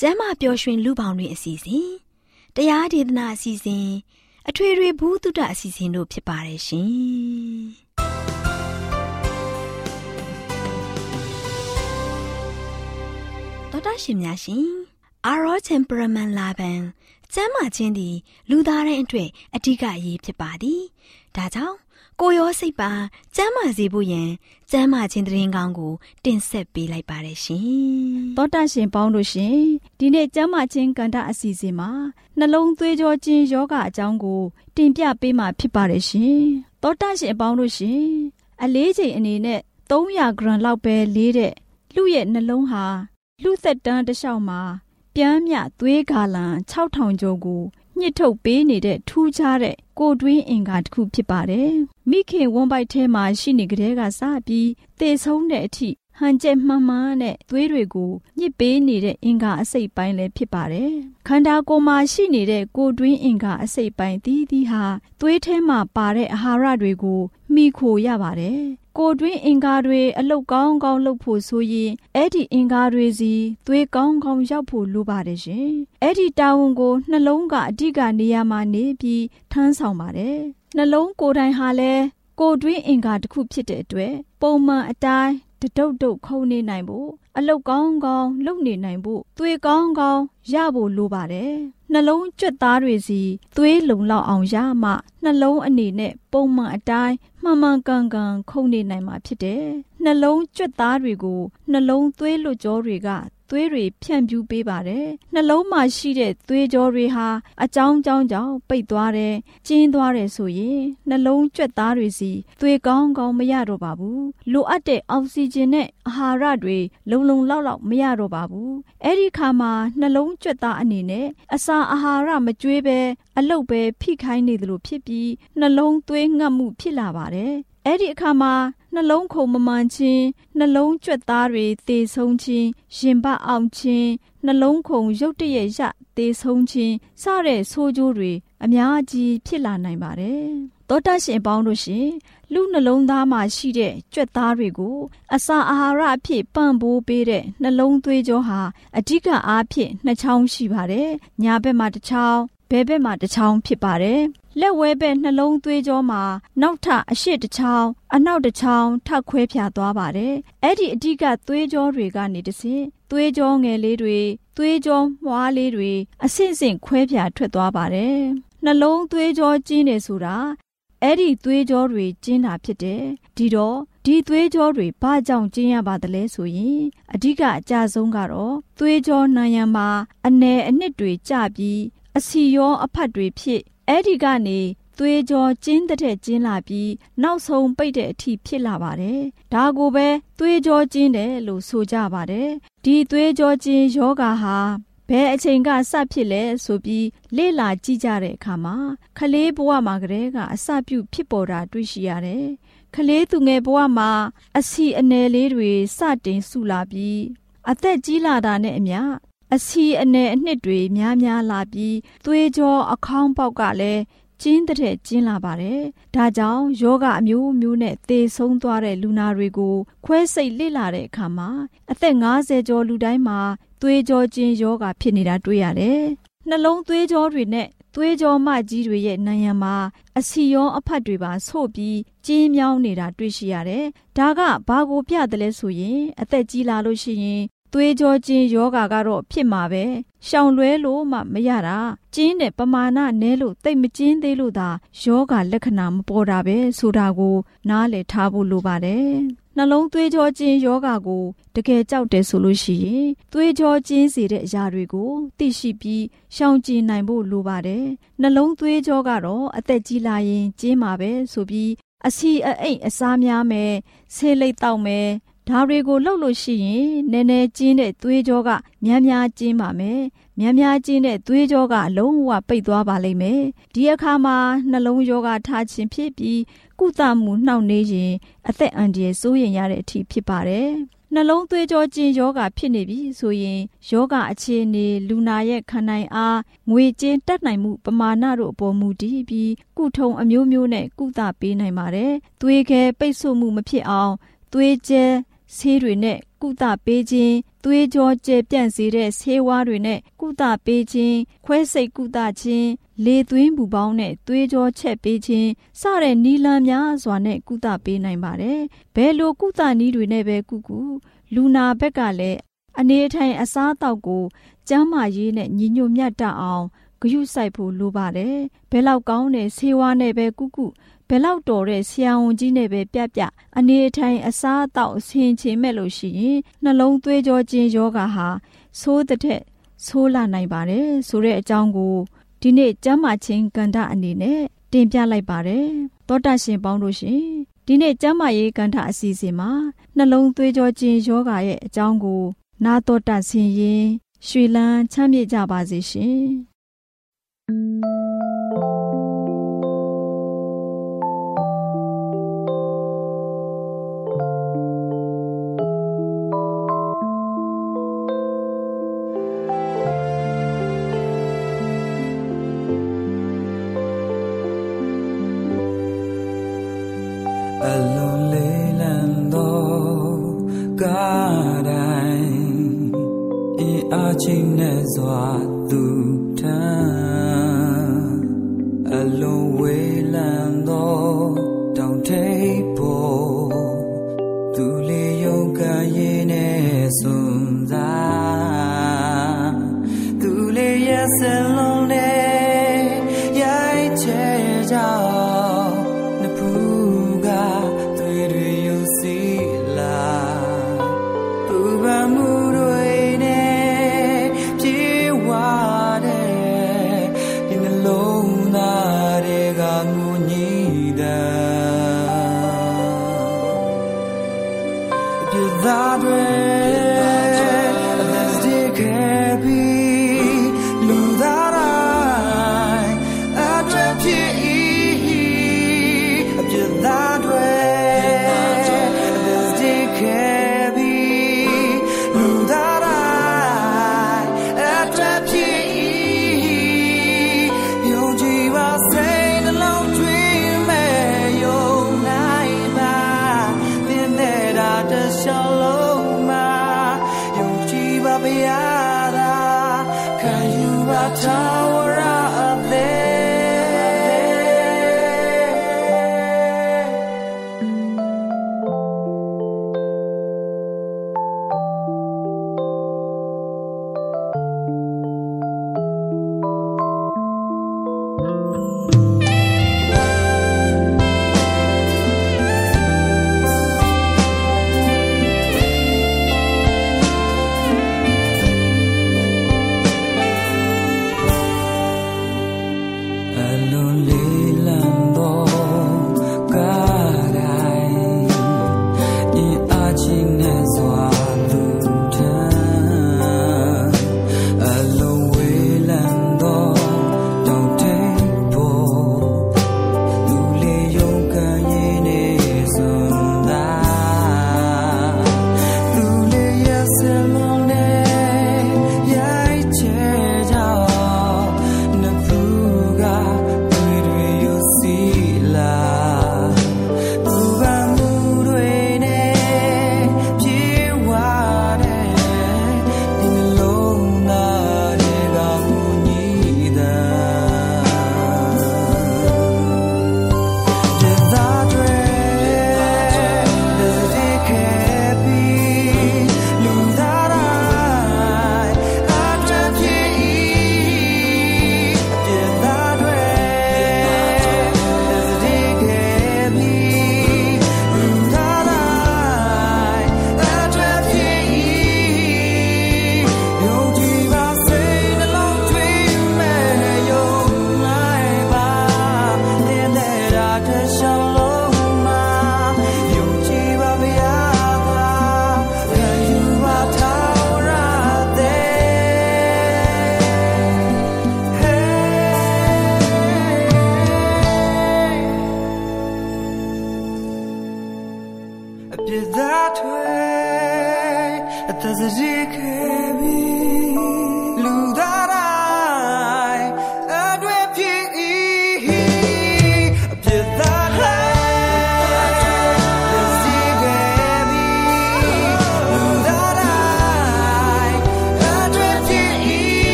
ကျမ်းမာပျော်ရွှင်လူပေါင်းတွင်အစီအစဉ်တရားဒေသနာအစီအစဉ်အထွေထွေဘုဒ္ဓအစီအစဉ်တို့ဖြစ်ပါတယ်ရှင်တော်တာရှင်များရှင်အာရော temperament လာပန်ကျမ်းမာခြင်းသည် လူသားတိုင်းအတွက်အဓိကအရေးဖြစ်ပါသည်ဒါကြောင့် ကိုရောစိတ်ပါကျမ်းမာစေဖို့ယင်ကျမ်းမာခြင်းတရင်ကောင်းကို တင်ဆက်ပေးလိုက်ပါတယ်ရှင်။သောတာရှင်ပေါင်းတို့ရှင်ဒီနေ့ကျမ်းမာခြင်းကန္တာအစီအစဉ်မှာနှလုံးသွေးကြောခြင်းယောဂအကြောင်းကို တင်ပြပေးမှာဖြစ်ပါတယ်ရှင်။သောတာရှင်ပေါင်းတို့ရှင်အလေးချိန်အနေနဲ့300ဂရမ်လောက်ပဲလေးတဲ့လူရဲ့နှလုံးဟာလူသက်တမ်းတစ်လျှောက်မှာပြမ်းမြသွေးဂါလံ6000ကျော်ကို ညှစ်ထုတ်ပေးနေတဲ့ထူးခြားတဲ့ကိုတွင်းအင်္ဂါတစ်ခုဖြစ်ပါတယ်။မိခင်ဝမ်းပိုက်ထဲမှာရှိနေကြတဲ့ကစပြီးသေဆုံးတဲ့အထိ ဟန်ကျက်မှန်မှန်နဲ့သွေးတွေကိုညစ်ပေးနေတဲ့အင်္ဂါအစိတ်ပိုင်းလည်းဖြစ်ပါတယ်။ခန္ဓာကိုယ်မှာရှိနေတဲ့ကိုတွင်းအင်္ဂါအစိတ်ပိုင်းသီးသီးဟာသွေးထဲမှာပါတဲ့အာဟာရတွေကိုမိခိုရပါတယ်။ကိုတွင်းအင်္ဂါတွေအလုတ်ကောင်းကောင်းလုပ်ဖို့ဆိုရင်အဲ့ဒီအင်္ဂါတွေစီသွေးကောင်းကောင်းရောက်ဖို့လိုပါတယ်ရှင်။အဲ့ဒီတာဝန်ကိုနှလုံးကအဓိကနေရာမှာနေပြီးထမ်းဆောင်ပါတယ်။နှလုံးကိုယ်တိုင်ဟာလည်းကိုတွင်းအင်္ဂါတစ်ခုဖြစ်တဲ့အတွက်ပုံမှန်အတိုင်း တဒုတ်ဒုတ်ခုံနေနိုင်ဖို့အလုတ်ကောင်းကောင်းလုပ်နေနိုင်ဖို့သွေးကောင်းကောင်းရဖို့လိုပါတယ်နှလုံးကြွက်သားတွေစီသွေးလုံလောက်အောင်ရမှနှလုံးအနေနဲ့ပုံမှန်အတိုင်းမှန်မှန်ကန်ကန်ခုံနေနိုင်မှာဖြစ်တယ်နှလုံးကြွက်သားတွေကိုနှလုံးသွေးလွတ်ကြောတွေက သွေးတွေဖြန့်ဖြူးပေးပါတယ်နှလုံးမှာရှိတဲ့သွေးကြောတွေဟာအကြောင်းကြောင်းကြောင့်ပိတ်သွားတယ်ကျင်းသွားတယ်ဆိုရင်နှလုံးကြွက်သားတွေစီသွေးကောင်းကောင်းမရတော့ပါဘူးလိုအပ်တဲ့အောက်ဆီဂျင်နဲ့အာဟာရတွေလုံလုံလောက်လောက်မရတော့ပါဘူးအဲ့ဒီခါမှာနှလုံးကြွက်သားအနေနဲ့အစာအာဟာရမကျွေးဘဲအလုတ်ပဲဖိခိုင်းနေသလိုဖြစ်ပြီးနှလုံးသွေးငတ်မှုဖြစ်လာပါတယ်အဲ့ဒီအခါမှာ နှလုံးခုန်မမှန်ခြင်းနှလုံးကြွက်သားတွေသေဆုံးခြင်းရင်ပအောင်ခြင်းနှလုံးခုန်ရုတ်တရက်ရသေဆုံးခြင်းစတဲ့ဆိုးကျိုးတွေအများကြီးဖြစ်လာနိုင်ပါတယ်သောတရှင်ပေါင်းတို့ရှင်လူနှလုံးသားမှာရှိတဲ့ကြွက်သားတွေကို အစာအာဟာရအဖြစ်ပံ့ပိုးပေးတဲ့နှလုံးသွေးကြောဟာအဓိကအားဖြင့်နှစ်ချောင်းရှိပါတယ်။ညာဘက်မှာတစ်ချောင်း ဘဲဘက်မှာတစ်ချောင်းဖြစ်ပါတယ်။လက်ဝဲဘက်နှလုံးသွေးကြောမှာနောက်ထအရှိတစ်ချောင်းအနောက်တစ်ချောင်းထပ်ခွဲဖြာသွားပါတယ်။အဲ့ဒီအဓိကသွေးကြောတွေကနေတဆင့်သွေးကြောငယ်လေးတွေသွေးကြောမွှားလေးတွေအဆင့်ဆင့်ခွဲဖြာထွက်သွားပါတယ်။နှလုံးသွေးကြောကျင်းတယ်ဆိုတာအဲ့ဒီသွေးကြောတွေကျင်းတာဖြစ်တယ်။ဒီတော့ဒီသွေးကြောတွေဘာကြောင့်ကျင်းရပါသလဲဆိုရင်အဓိကအကြဆုံးကတော့သွေးကြောနှံရံမှာအနယ်အနှစ်တွေကျပြီး အစီရောအဖတ်တွေဖြစ်အဲ့ဒီကနေသွေးကြောကျင်းတဲ့ကျင်းလာပြီးနောက်ဆုံးပိတ်တဲ့အထိဖြစ်လာပါတယ်။ဒါကိုပဲသွေးကြောကျင်းတယ်လို့ဆိုကြပါတယ်။ဒီသွေးကြောကျင်းယောဂါဟာဘယ်အချိန်ကစဖြစ်လဲဆိုပြီးလေ့လာကြည့်ကြတဲ့အခါမှာခလေးဘဝမှာကလေးကအစပြုဖြစ်ပေါ်တာတွေ့ရှိရတယ်။ခလေးသူငယ်ဘဝမှာအစီအနယ်လေးတွေစတင်စုလာပြီးအသက်ကြီးလာတာနဲ့အမျှ အစီအနယ်အနှစ်တွေများများလာပြီးသွေးကြောအခေါင်းပေါက်ကလည်းကျင်းတဲ့ကျင်းလာပါတယ်။ဒါကြောင့်ယောဂအမျိုးမျိုးနဲ့သေဆုံးသွားတဲ့လူနာတွေကို ခွဲစိတ်လေ့လာတဲ့အခါမှာအသက်50ကျော်လူတိုင်းမှာသွေးကြောကျင်းယောဂဖြစ်နေတာတွေ့ရတယ်။နှလုံးသွေးကြောတွေနဲ့သွေးကြောမကြီးတွေရဲ့နံရံမှာအစီရောအဖတ်တွေပါဆို့ပြီးကျင်းမြောင်းနေတာတွေ့ရှိရတယ်။ဒါကဘာကိုပြတယ်လဲဆိုရင် အသက်ကြီးလာလို့ရှိရင် သွေးကြောချင်းယောဂါကတော့ဖြစ်မှာပဲရှောင်လွဲလို့မှမရတာကျင်းတဲ့ပမာဏနဲလို့တိတ်မကျင်းသေးလို့သာယောဂါလက္ခဏာမပေါ်တာပဲဆိုတာကို နားလည်ထားဖို့လိုပါတယ်နှလုံးသွေးကြောချင်းယောဂါကိုတကယ်ကြောက်တယ်ဆိုလို့ရှိရင်သွေးကြောချင်းစေတဲ့အရာတွေကိုသိရှိပြီးရှောင်ကျဉ်နိုင်ဖို့လိုပါတယ်နှလုံးသွေးကြောကတော့အသက်ကြီးလာရင်ကျင်းမှာပဲဆိုပြီးအစီအအိမ်အစားများမယ်ဆေးလိပ်တောက်မယ် ဒါတွေကိုလှုပ်လို့ရှိရင်နည်းနည်းကျင်းတဲ့သွေးကြောကများများကျင်းပါမယ်များများကျင်းတဲ့သွေးကြောကအလုံးဝပိတ်သွားပါလိမ့်မယ်ဒီအခါမှာနှလုံးယောဂထားခြင်းဖြစ်ပြီးကုသမှုနှောင့်နှေးရင်အသက်အန္တရာယ်စိုးရိမ်ရတဲ့အထိဖြစ်ပါတယ်နှလုံးသွေးကြောကျင်ယောဂဖြစ်နေပြီဆိုရင်ယောဂအခြေအနေလူနာရဲ့ခန္ဓာအားငွေကျင်းတက်နိုင်မှုပမာဏတို့အပေါ်မူတည်ပြီးကုထုံအမျိုးမျိုးနဲ့ကုသပေးနိုင်ပါတယ်။သွေးခဲပိတ်ဆို့မှုမဖြစ်အောင်သွေးကျဲ ဆေးတွေနဲ့ကုသပေးခြင်းသွေးကြောကျပြန့်စေတဲ့ဆေးဝါးတွေနဲ့ကုသပေးခြင်းခွဲစိတ်ကုသခြင်းလေသွင်းပူပေါင်းနဲ့သွေးကြောချက်ပေးခြင်းစတဲ့နီလန်များစွာနဲ့ကုသပေးနိုင်ပါတယ်။ဘယ်လိုကုသနည်းတွေနဲ့ပဲကုကုလူနာဘက်ကလည်းအနေထိုင်အစားအသောက်ကိုကျန်းမာရေးနဲ့ညီညွတ်မြတ်တအောင်ဂရုစိုက်ဖို့လိုပါတယ်။ဘယ်လောက်ကောင်းတဲ့ဆေးဝါးနဲ့ပဲကုကု ဘယ်လောက်တော်တဲ့ဆရာဝန်ကြီးနဲ့ပဲပြပြအနေထိုင်အစားအသောက်ဆင်ခြင်မဲ့လို့ရှိရင်နှလုံးသွေးကြောကျဉ်ယောဂါဟာဆိုးတဲ့ဆိုးလာနိုင်ပါတယ်ဆိုတဲ့အကြောင်းကိုဒီနေ့ကျမ်းမာခြင်းကန္တအနေနဲ့တင်ပြလိုက်ပါတယ်တောတာရှင်ပေါင်းတို့ရှင်ဒီနေ့ကျမ်းမာရေးကန္တအစီအစဉ်မှာနှလုံးသွေးကြောကျဉ်ယောဂါရဲ့အကြောင်းကို နာတော်တာဆင်ရင်ရွှေလန်းချမ်းမြေ့ကြပါစေရှင်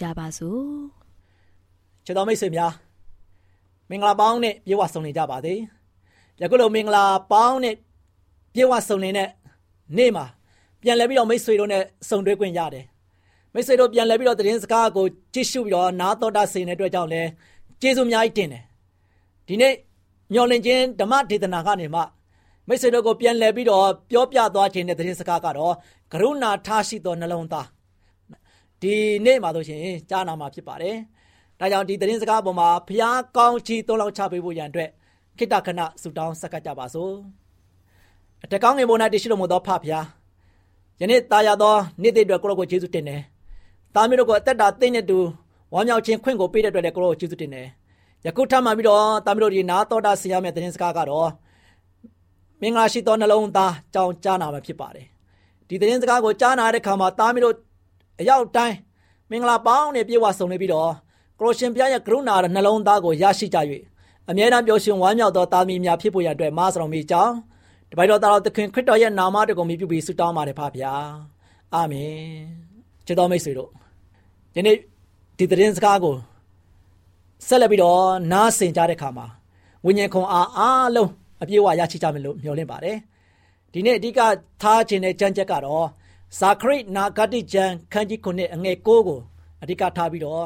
ကြပါစို့ချစ်တော်မိတ်ဆွေများမင်္ဂလာပေါင်းနဲ့ပြေဝဆုံနေကြပါသေးယခုလိုမင်္ဂလာပေါင်းနဲ့ပြေဝဆုံနေတဲ့နေ့မှာပြန်လဲပြီးတော့မိတ်ဆွေတို့နဲ့ဆုံတွေ့ခွင့်ရတယ်မိတ်ဆွေတို့ပြန်လဲပြီးတော့သတင်းစကားကိုကြည့်ရှုပြီးတော့နားတော်တာဆင်တဲ့အတွက်ကြောင့်လဲကျေးဇူးအများကြီးတင်တယ်ဒီနေ့မျော်လင့်ခြင်းဓမ္မဒေသနာကနေမှမိတ်ဆွေတို့ကိုပြန်လဲပြီးတော့ပြောပြသွားခြင်းတဲ့သတင်းစကားကတော့ကရုဏာထားရှိသောနှလုံးသား ဒီနေ့မှာဆိုရှင်ကြားနာမှာဖြစ်ပါတယ်။ဒါကြောင့်ဒီသတင်းစကားပေါ်မှာဖျားကောင်းချီသုံးလောက်ချပေးဖို့ရန်အတွက်ခိတ္တခဏဆုတောင်းဆက်ကပ်ကြပါစို့။အတကောင်းငယ်ပေါ်၌တရှိတော်မူသောဖဖျားယနေ့တာယာသောနေ့တဲ့အတွက်ကိုရောကိုယေရှုတင်တယ်။သားမျိုးတို့ကိုအသက်တာသိတဲ့သူဝမ်းမြောက်ခြင်းခွင့်ကိုပေးတဲ့အတွက်လည်းကိုရောကိုယေရှုတင်တယ်။ယခုထမှပြီးတော့သားမျိုးတို့ဒီနာတော်တာဆရာမဲ့သတင်းစကားကတော့မင်္ဂလာရှိသောနှလုံးသားကြောင်းကြားနာမှာဖြစ်ပါတယ်။ဒီသတင်းစကားကိုကြားနာတဲ့အခါမှာသားမျိုးတို့ အရောက်တိုင်းမင်္ဂလာပေါင်းနဲ့ပြေဝဆုံနေပြီးတော့ကရိုရှင်ဘုရားရဲ့ကရုဏာနှလုံးသားကိုရရှိကြ၍အမြဲတမ်းပျော်ရွှင်ဝမ်းမြောက်သောသားသမီးများဖြစ်ဖို့ရတဲ့မဆရာမီကြောင်းတပိုက်တော်သားတော်သခင်ခရစ်တော်ရဲ့နာမတော်ကိုမြည်ပြုပြီးဆုတောင်းပါတယ်ဖပါဗျာအာမင်ချစ်တော်မိတ်ဆွေတို့ဒီနေ့ဒီသတင်းစကားကိုဆက်လက်ပြီးတော့နားဆင်ကြတဲ့အခါမှာဝိညာဉ်ခွန်အားအားလုံးအပြည့်အဝရရှိကြမယ်လို့မျှော်လင့်ပါတယ်ဒီနေ့အဓိကထားခြင်းတဲ့ကြံချက်ကတော့ ဇာခရိတ်နာဂတိကျမ်းခန်းကြီး9အငယ်6ကိုအဓိကထားပြီးတော့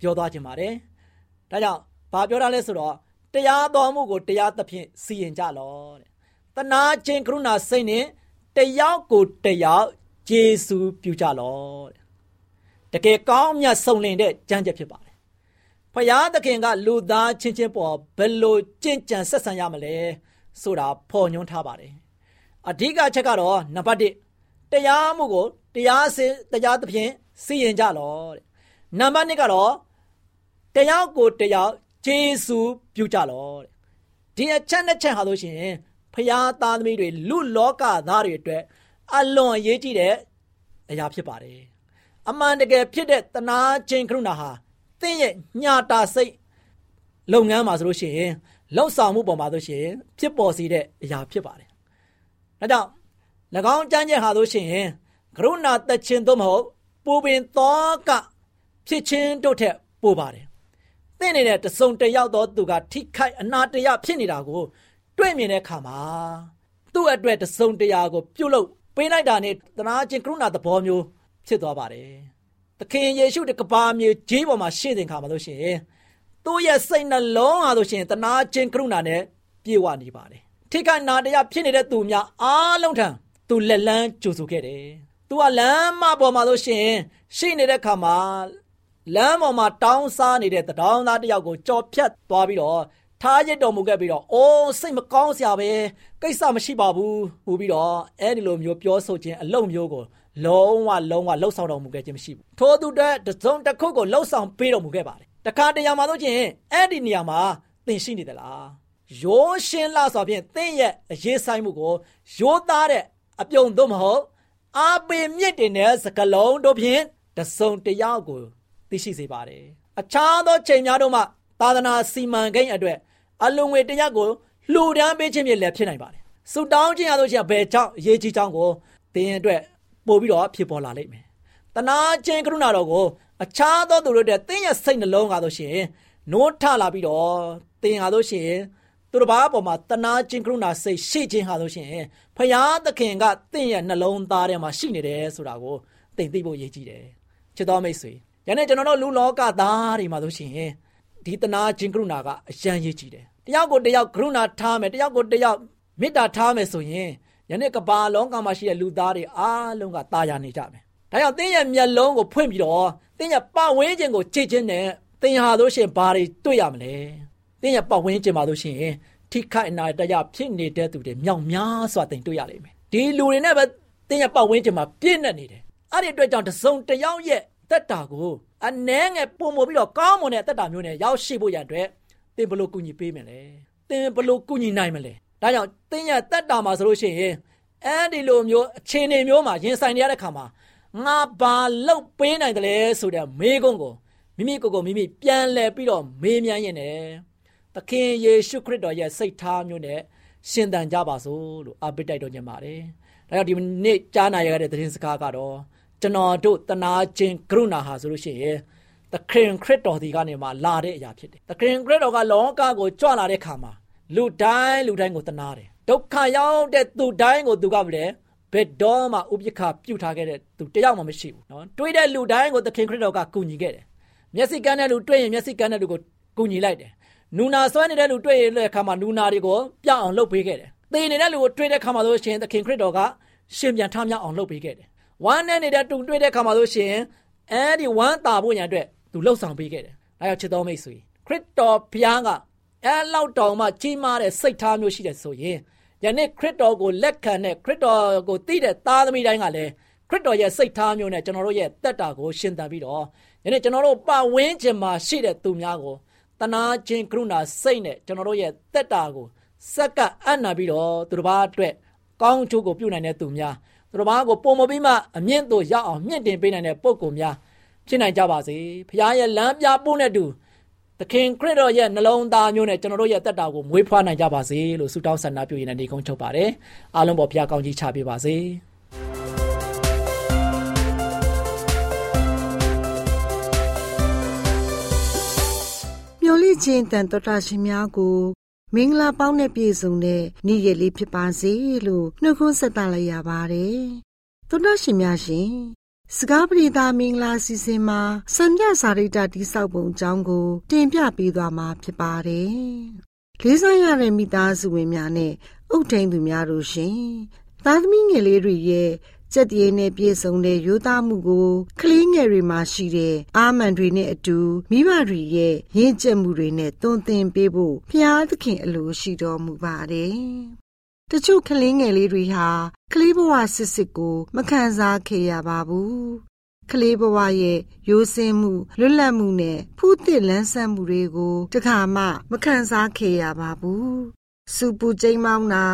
ပြောသွားခြင်းပါတယ်။ဒါကြောင့်ဘာပြောတာလဲဆိုတော့တရားတော်မှုကိုတရားသဖြင့်စီရင်ကြလောတဲ့။တနာခြင်းကရုဏာစိတ်နဲ့တယောက်ကိုတယောက်ကျေးဇူးပြုကြလောတဲ့။တကယ်ကောင်းမြတ်ဆုံးလင်တဲ့ကြမ်းချက်ဖြစ်ပါတယ်။ဖယားသခင်ကလူသားချင်းချင်းပေါ်ဘယ်လိုကြင်ကြံဆက်ဆံရမလဲဆိုတာဖော်ညွှန်းထားပါတယ်။အဓိကချက်ကတော့နံပါတ်1 တရားမှုကိုတရားစင်တရားသဖြင့်စီရင်ကြလောတဲ့နံပါတ်2ကတော့တရားကိုတရားဂျေစုပြုကြလောတဲ့ဒီအချက်နှစ်ချက်ဟာလို့ရှိရင်ဖရာသားသမီးတွေလူလောကသားတွေအတွက်အလွန်အရေးကြီးတဲ့အရာဖြစ်ပါတယ်အမှန်တကယ်ဖြစ်တဲ့တနာခြင်းကရုဏာဟာသင်ရဲ့ညာတာစိတ်လုပ်ငန်းမှာဆိုလို့ရှိရင်လှုပ်ဆောင်မှုပေါ်မှာဆိုရှင်ဖြစ်ပေါ်စေတဲ့အရာဖြစ်ပါတယ်ဒါကြောင့်၎ င်းကြမ်းချက်ဟာလို့ရှိရင်ကရုဏာတခြင်းသို့မဟုတ်ပူပင်သောကဖြစ်ခြင်းတို့ထက်ပိုပါတယ်။သင်နေတဲ့တစုံတယောက်သောသူကထိခိုက်အနာတရဖြစ်နေတာကို တွေ့မြင်တဲ့အခါမှာသူ့အတွက်တစုံတရာကိုပြုတ်လို့ပေးလိုက်တာနဲ့တနာခြင်းကရုဏာသဘောမျိုးဖြစ်သွားပါတယ်။သခင်ယေရှုတကဘာမျိုးဂျေးပေါ်မှာရှေ့တင်ခါမှာလို့ရှိရင်သူ့ရဲ့စိတ်နှလုံးဟာလို့ရှိရင်တနာခြင်းကရုဏာနဲ့ပြေဝနေပါတယ်။ထိခိုက်နာတရဖြစ်နေတဲ့သူများအားလုံးထံ သူလက်လန်းကြိုဆိုခဲ့တယ်။သူကလမ်းမပေါ်မှာလို့ရှိရင်ရှိနေတဲ့ခါမှာလမ်းပေါ်မှာတောင်းစားနေတဲ့တောင်းသားတယောက်ကိုကြော်ဖြတ်သွားပြီးတော့ထားရစ်တော်မူခဲ့ပြီးတော့အိုးစိတ်မကောင်းစရာပဲကိစ္စမရှိပါဘူးဟူပြီးတော့အဲ့ဒီလိုမျိုးပြောဆိုခြင်းအလုံးမျိုးကိုလုံးဝလုံးဝလှုပ်ဆောင်တော်မူခဲ့ခြင်းမရှိဘူးထို့သူတဲ့တစုံတစ်ခုကိုလှုပ်ဆောင်ပေးတော်မူခဲ့ပါတယ်တခါတရံမှာတော့ချင်းအဲ့ဒီနေရာမှာသင်ရှိနေသလားရိုးရှင်းလာဆိုဖြင့်သင်ရဲ့အရေးဆိုင်မှုကိုရိုးသားတဲ့ အပြုံသို့မဟုတ်အာပေမြင့်တင်တဲ့စကလုံးတို့ဖြင့်တစုံတယောက်ကိုသိရှိစေပါတယ်အခြားသောချိန်များတို့မှသာသနာစီမံကိန်းအတွက်အလုံငွေတရက်ကိုလှူဒန်းပေးခြင်းဖြင့်လည်းဖြစ်နိုင်ပါတယ်ဆူတောင်းခြင်းရလို့ရှိရင်ဘယ်ကြောင့်အရေးကြီးကြောင်းကိုသင်အတွက်ပို့ပြီးတော့ဖြစ်ပေါ်လာလိမ့်မယ်တနာခြင်းကရုဏာတော်ကိုအခြားသောသူတို့တဲ့သင်ရဲ့စိတ်နှလုံးကားလို့ရှိရင်နိုးထလာပြီးတော့သင်ဟာလို့ရှိရင် သူတစ်ပါးအပေါ်မှာတနာခြင်းကရုဏာစိတ်ရှိခြင်းဟာဆိုရှင်ဖရာသခင်ကတင့်ရဲ့နှလုံးသားထဲမှာရှိနေတယ်ဆိုတာကိုသင်သိဖို့ရည်ကြည်တယ်ချစ်တော်မိတ်ဆွေယနေ့ကျွန်တော်တို့လူလောကသားတွေမှာဆိုရှင်ဒီတနာခြင်းကရုဏာကအရန်ရည်ကြည်တယ်တယောက်ကိုတယောက်ကရုဏာထားမယ်တယောက်ကိုတယောက်မေတ္တာထားမယ်ဆိုရင်ယနေ့ကဘာလောကမှာရှိတဲ့လူသားတွေအားလုံးကตายရနေကြမယ်ဒါကြောင့်သင်ရဲ့မျက်လုံးကိုဖွင့်ပြီးတော့သင်ရဲ့ပတ်ဝန်းကျင်ကိုကြည့်ခြင်းနဲ့သင်ဟာဆိုရှင်ဘာတွေတွေ့ရမလဲ သင်ရဲ့ပတ်ဝန်းကျင်မှာဆိုရှင်ထိခိုက်အနာတရားဖြစ်နေတဲ့သူတွေမြောက်များစွာသင်တွေ့ရလိမ့်မယ်ဒီလူတွေနဲ့ပဲသင်ရဲ့ပတ်ဝန်းကျင်မှာပြည့်နေနေတယ်အဲ့ဒီအတွက်ကြောင့်တစုံတယောက်ရဲ့တက်တာကိုအနှဲငယ်ပုံမပြီးတော့ကောင်းမွန်တဲ့တက်တာမျိုးနဲ့ရောက်ရှိဖို့ရန်အတွက်သင်ဘလို့ကူညီပေးမယ်လဲသင်ဘလို့ကူညီနိုင်မလဲဒါကြောင့်သင်ရဲ့တက်တာမှာဆိုလို့ရှိရင်အဲဒီလိုမျိုးအခြေအနေမျိုးမှာရင်ဆိုင်နေရတဲ့ခါမှာငါဘာလုပ်ပေးနိုင်တယ်လဲဆိုတဲ့မေးခွန်းကိုမိမိကိုယ်ကိုမိမိပြန်လဲပြီးတော့မေးမြန်းရင်လည်း သခင်ယေရှုခရစ်တော်ရဲ့စိတ်ထားမျိုးနဲ့ရှင်သန်ကြပါစို့လို့အားပေးတိုက်တော်ညင်ပါတယ်။ဒါကြောင့်ဒီနေ့ကြားနာရတဲ့သတင်းစကားကတော့ကျွန်တော်တို့တနာခြင်းကရုဏာဟာဆိုလို့ရှိရင်သခင်ခရစ်တော်ဒီကနေမှလာတဲ့အရာဖြစ်တယ်။သခင်ခရစ်တော်ကလောကကိုကြွလာတဲ့ခါမှာလူတိုင်းလူတိုင်းကိုတနာတယ်။ဒုက္ခရောက်တဲ့သူတိုင်းကိုသူကလည်းဘယ်တော့မှဥပ္ပခပြုထားခဲ့တဲ့သူတယောက်မှမရှိဘူးနော်။တွေးတဲ့လူတိုင်းကိုသခင်ခရစ်တော်ကကူညီခဲ့တယ်။မျက်စိကန်းတဲ့လူတွေ့ရင်မျက်စိကန်းတဲ့လူကိုကူညီလိုက်တယ်။ နူနာဆွဲနေတဲ့လူတွေ့ရင်လည်းခါမှာနူနာတွေကိုပြအောင်လုပ်ပေးခဲ့တယ်။သေနေတဲ့လူကိုတွေ့တဲ့ခါမှာဆိုရှင်သခင်ခရစ်တော်ကရှင်ပြန်ထမြောက်အောင်လုပ်ပေးခဲ့တယ်။ဝမ်းနဲ့နေတဲ့တူတွေ့တဲ့ခါမှာဆိုရှင်အဲဒီဝမ်းတာဖို့ညာအတွက်သူလှုပ်ဆောင်ပေးခဲ့တယ်။ဒါကြောင့်ချစ်တော်မိတ်ဆွေခရစ်တော်ဘုရားကအဲလောက်တောင်မှကြီးမားတဲ့စိတ်ထားမျိုးရှိတယ်ဆိုရင်ယနေ့ခရစ်တော်ကိုလက်ခံတဲ့ခရစ်တော်ကိုသိတဲ့သားသမီးတိုင်းကလည်းခရစ်တော်ရဲ့စိတ်ထားမျိုးနဲ့ကျွန်တော်တို့ရဲ့တက်တာကိုရှင်းသန်ပြီးတော့ယနေ့ကျွန်တော်တို့ပတ်ဝန်းကျင်မှာရှိတဲ့သူများကို တနာခြင်းကရုဏာစိတ်နဲ့ကျွန်တော်တို့ရဲ့တက်တာကိုစက္ကအံ့နာပြီးတော့သူတစ်ပါးအတွက်ကောင်းကျိုးကိုပြုနိုင်တဲ့သူများသူတစ်ပါးကိုပုံမပြီးမှအမြင့်တို့ရောက်အောင်မြင့်တင်ပေးနိုင်တဲ့ပုံကိုများဖြစ်နိုင်ကြပါစေဖခင်ရဲ့လမ်းပြပို့တဲ့သူသခင်ခရစ်တော်ရဲ့နှလုံးသားမျိုးနဲ့ကျွန်တော်တို့ရဲ့တက်တာကိုမွေးဖွားနိုင်ကြပါစေလို့ဆုတောင်းဆန္ဒပြုရတဲ့နေကုန်းချုပ်ပါတယ်အားလုံးပေါ်ဘုရားကောင်းကြီးချပေးပါစေ လင့်ခြင်းတန်တော်တာရှင်များကိုမင်္ဂလာပေါင်းနဲ့ပြည့်စုံတဲ့နေ့ရက်လေးဖြစ်ပါစေလို့နှုတ်ခွန်းဆက်သလိုက်ရပါတယ်တော်တာရှင်များရှင်စကားပရိသမင်္ဂလာစီစဉ်မှာစံပြစာရိတ္တတိဆောက်ပုံအကြောင်းကို တင်ပြပေးသွားမှာဖြစ်ပါတယ်။လေးစားရတဲ့မိသားစုဝင်များနဲ့အုတ်ထိန်သူများတို့ရှင်။သားသမီးငယ်လေးတွေရဲ့ စက်တရေနဲ့ပြည့်စုံတဲ့ရိုးသားမှုကိုကလေးငယ်တွေမှာရှိတဲ့အာမန်တွေနဲ့အတူမိဘတွေရဲ့ရင့်ကျက်မှုတွေနဲ့တွန်းတင်ပေးဖို့ဖျားသခင်အလိုရှိတော်မူပါတယ်။တချို့ကလေးငယ်လေးတွေဟာကလေးဘဝစစ်စစ်ကိုမခံစားခဲ့ရပါဘူး။ကလေးဘဝရဲ့ရိုးစင်းမှုလွတ်လပ်မှုနဲ့ဖူးသစ်လန်းဆန်းမှုတွေကိုတခါမှမခံစားခဲ့ရပါဘူး။ စူပူကျိမ်းမောင်းတာ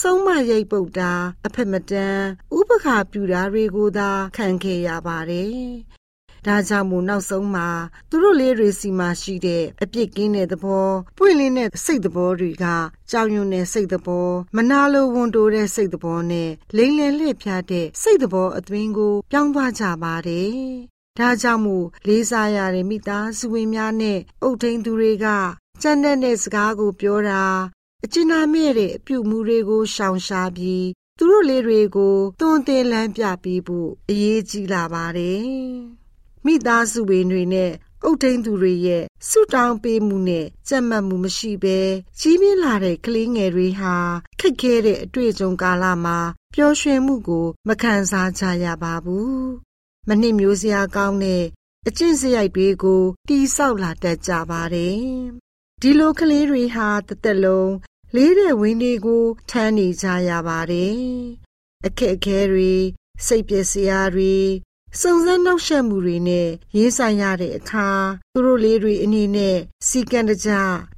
ဆုံးမရိပ်ပုတ်တာအဖက်မတန်ဥပခါပြူတာတွေကိုသာခံခဲ့ရပါတယ်။ဒါကြောင့်မို့နောက်ဆုံးမှာသူတို့လေးတွေစီမှာရှိတဲ့အပြစ်ကင်းတဲ့သဘောပွင့်လင်းတဲ့စိတ်သဘောတွေကကြောင်ရွံ့တဲ့စိတ်သဘောမနာလိုဝန်တိုတဲ့စိတ်သဘောနဲ့လိမ်လည်လှည့်ဖြားတဲ့စိတ်သဘောအသွင်ကိုပြောင်းသွားကြပါတယ်။ဒါကြောင့်မို့လေးစားရတဲ့မိသားစုဝင်များနဲ့အုတ်ထိန်သူတွေကကြမ်းတဲ့စကားကိုပြောတာ အကျဉ်းနာမဲ့တဲ့အပြုမူတွေကိုရှောင်ရှားပြီးသူတို့လေးတွေကိုတွန်းတင်လန်းပြပေးဖို့အရေးကြီးလာပါတယ်။မိသားစုဝင်တွေနဲ့အုတ်ထိန်သူတွေရဲ့ဆုတောင်းပေးမှုနဲ့ကြက်မှတ်မှုမရှိဘဲကြီးပြင်းလာတဲ့ကလေးငယ်တွေဟာခက်ခဲတဲ့အတွေ့အကြုံကာလမှာပျော်ရွှင်မှုကိုမခံစားကြရပါဘူး။မနစ်မျိုးစရာကောင်းတဲ့အကျင့်စရိုက်တွေကိုတီးဆောက်လာတတ်ကြပါတယ်။ ဒီလိုကလေးတွေဟာတသက်လုံးလေးတဲ့ဝင်းတွေကိုထမ်းနေကြရပါတယ်။အခက်အခဲတွေစိတ်ပျက်စရာတွေစုံစမ်းနှောက်ယှက်မှုတွေနဲ့ရေးဆိုင်ရတဲ့အခါသူတို့လေးတွေအနေနဲ့စီကံတကြ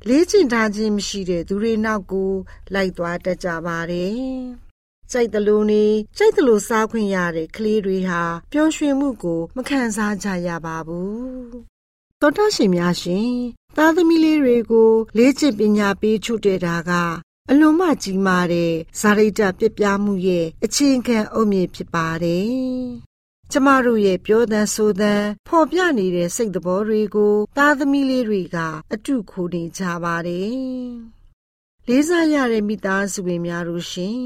လေးကျင်ထားခြင်းမရှိတဲ့သူတွေနောက်ကိုလိုက်သွားတတ်ကြပါတယ်။စိတ်တလူနေစိတ်တလူစားခွင့်ရတဲ့ကလေးတွေဟာပျော်ရွှင်မှုကို မခံစားကြရပါဘူး။သောတာရှင်များရှင် သားသမီးလေးတွေကို လေးကျင့်ပညာပေးချုပ်တဲ့တာကအလွန်မှကြီးမားတဲ့ဇာရိတပြပြမှုရဲ့အချင်းခံအုတ်မြစ်ဖြစ်ပါတယ်။ကျမတို့ရဲ့ပြောသံဆိုသံဖော်ပြနေတဲ့စိတ်သဘောတွေကို သားသမီးလေးတွေက အတုခိုနေကြပါတယ်။လေးစားရတဲ့မိသားစုဝင်များတို့ရှင်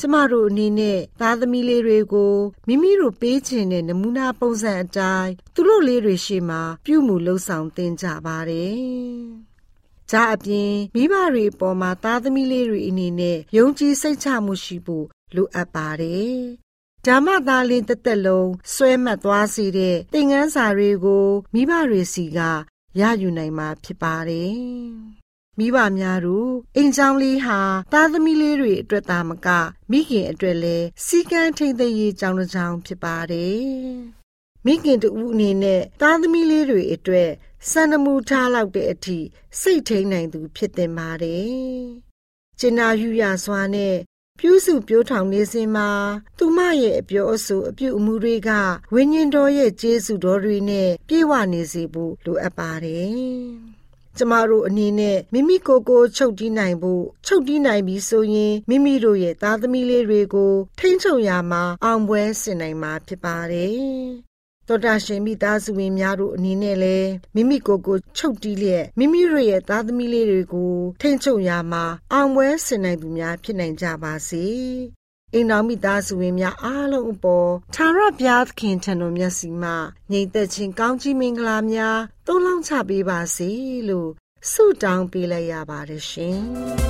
ကျမတို့အနေနဲ့သားသမီးလေးတွေကိုမိမိတို့ပေးခြင်းတဲ့နမူနာပုံစံအတိုင်းသူတို့လေးတွေရှေ့မှာပြုမှုလှုပ်ဆောင်သင်ကြပါတယ်။ဒါအပြင်မိဘတွေအပေါ်မှာသားသမီးလေးတွေအနေနဲ့ယုံကြည်စိတ်ချမှုရှိဖို့လိုအပ်ပါတယ်။ဓမ္မသားလင်းတစ်သက်လုံးဆွဲမှတ်သွားစေတဲ့သင်ခန်းစာတွေကိုမိဘတွေစီကရယူနိုင်မှာဖြစ်ပါတယ်။ မိဘများတို့အိမ်ချောင်းလေးဟာသားသမီးလေးတွေအတွက်သာမက မိခင်အတွက်လည်းစီကံထိမ့်သိရေးကြောင်းတစ်ကြောင်းဖြစ်ပါတယ်။မိခင်တူအနေနဲ့သားသမီးလေးတွေအတွက်စံနမူထားလောက်တဲ့အထိစိတ်ထိန်နိုင်သူဖြစ်တင်ပါတယ်။ကျင်နာယူရစွာနဲ့ပြုစုပြောထောင်နေစဉ်မှာသူမရဲ့အပြောအဆိုအပြုအမူတွေကဝိညာဉ်တော်ရဲ့ကျေးဇူးတော်တွေနဲ့ပြည့်ဝနေစေဖို့လိုအပ်ပါတယ်။ ကျမတို့အနေနဲ့မိမိကိုယ်ကိုချုပ်တီးနိုင်ဖို့ချုပ်တီးနိုင်ပြီဆိုရင်မိမိတို့ရဲ့သားသမီးလေးတွေကို ထိန်းချုပ်ရမှာအောင်ပွဲဆင်နိုင်မှာဖြစ်ပါတယ်။တော်တာရှင်မိသားစုဝင်များတို့အနေနဲ့လည်းမိမိကိုယ်ကိုချုပ်တီးလျက်မိမိတို့ရဲ့သားသမီးလေးတွေကိုထိန်းချုပ်ရမှာအောင်ပွဲဆင်နိုင်သူများဖြစ်နိုင်ကြပါစေ။အိမ်တော်မိသားစုဝင်များအားလုံးအပေါ်သာရဘုရားသခင်ထံတော်မျက်စီမှငြိမ်သက်ခြင်းကောင်းချီးမင်္ဂလာများ သုံးလောင်းချပေးပါစေလို့ဆုတောင်းပေးလိုက်ရပါတယ်ရှင်။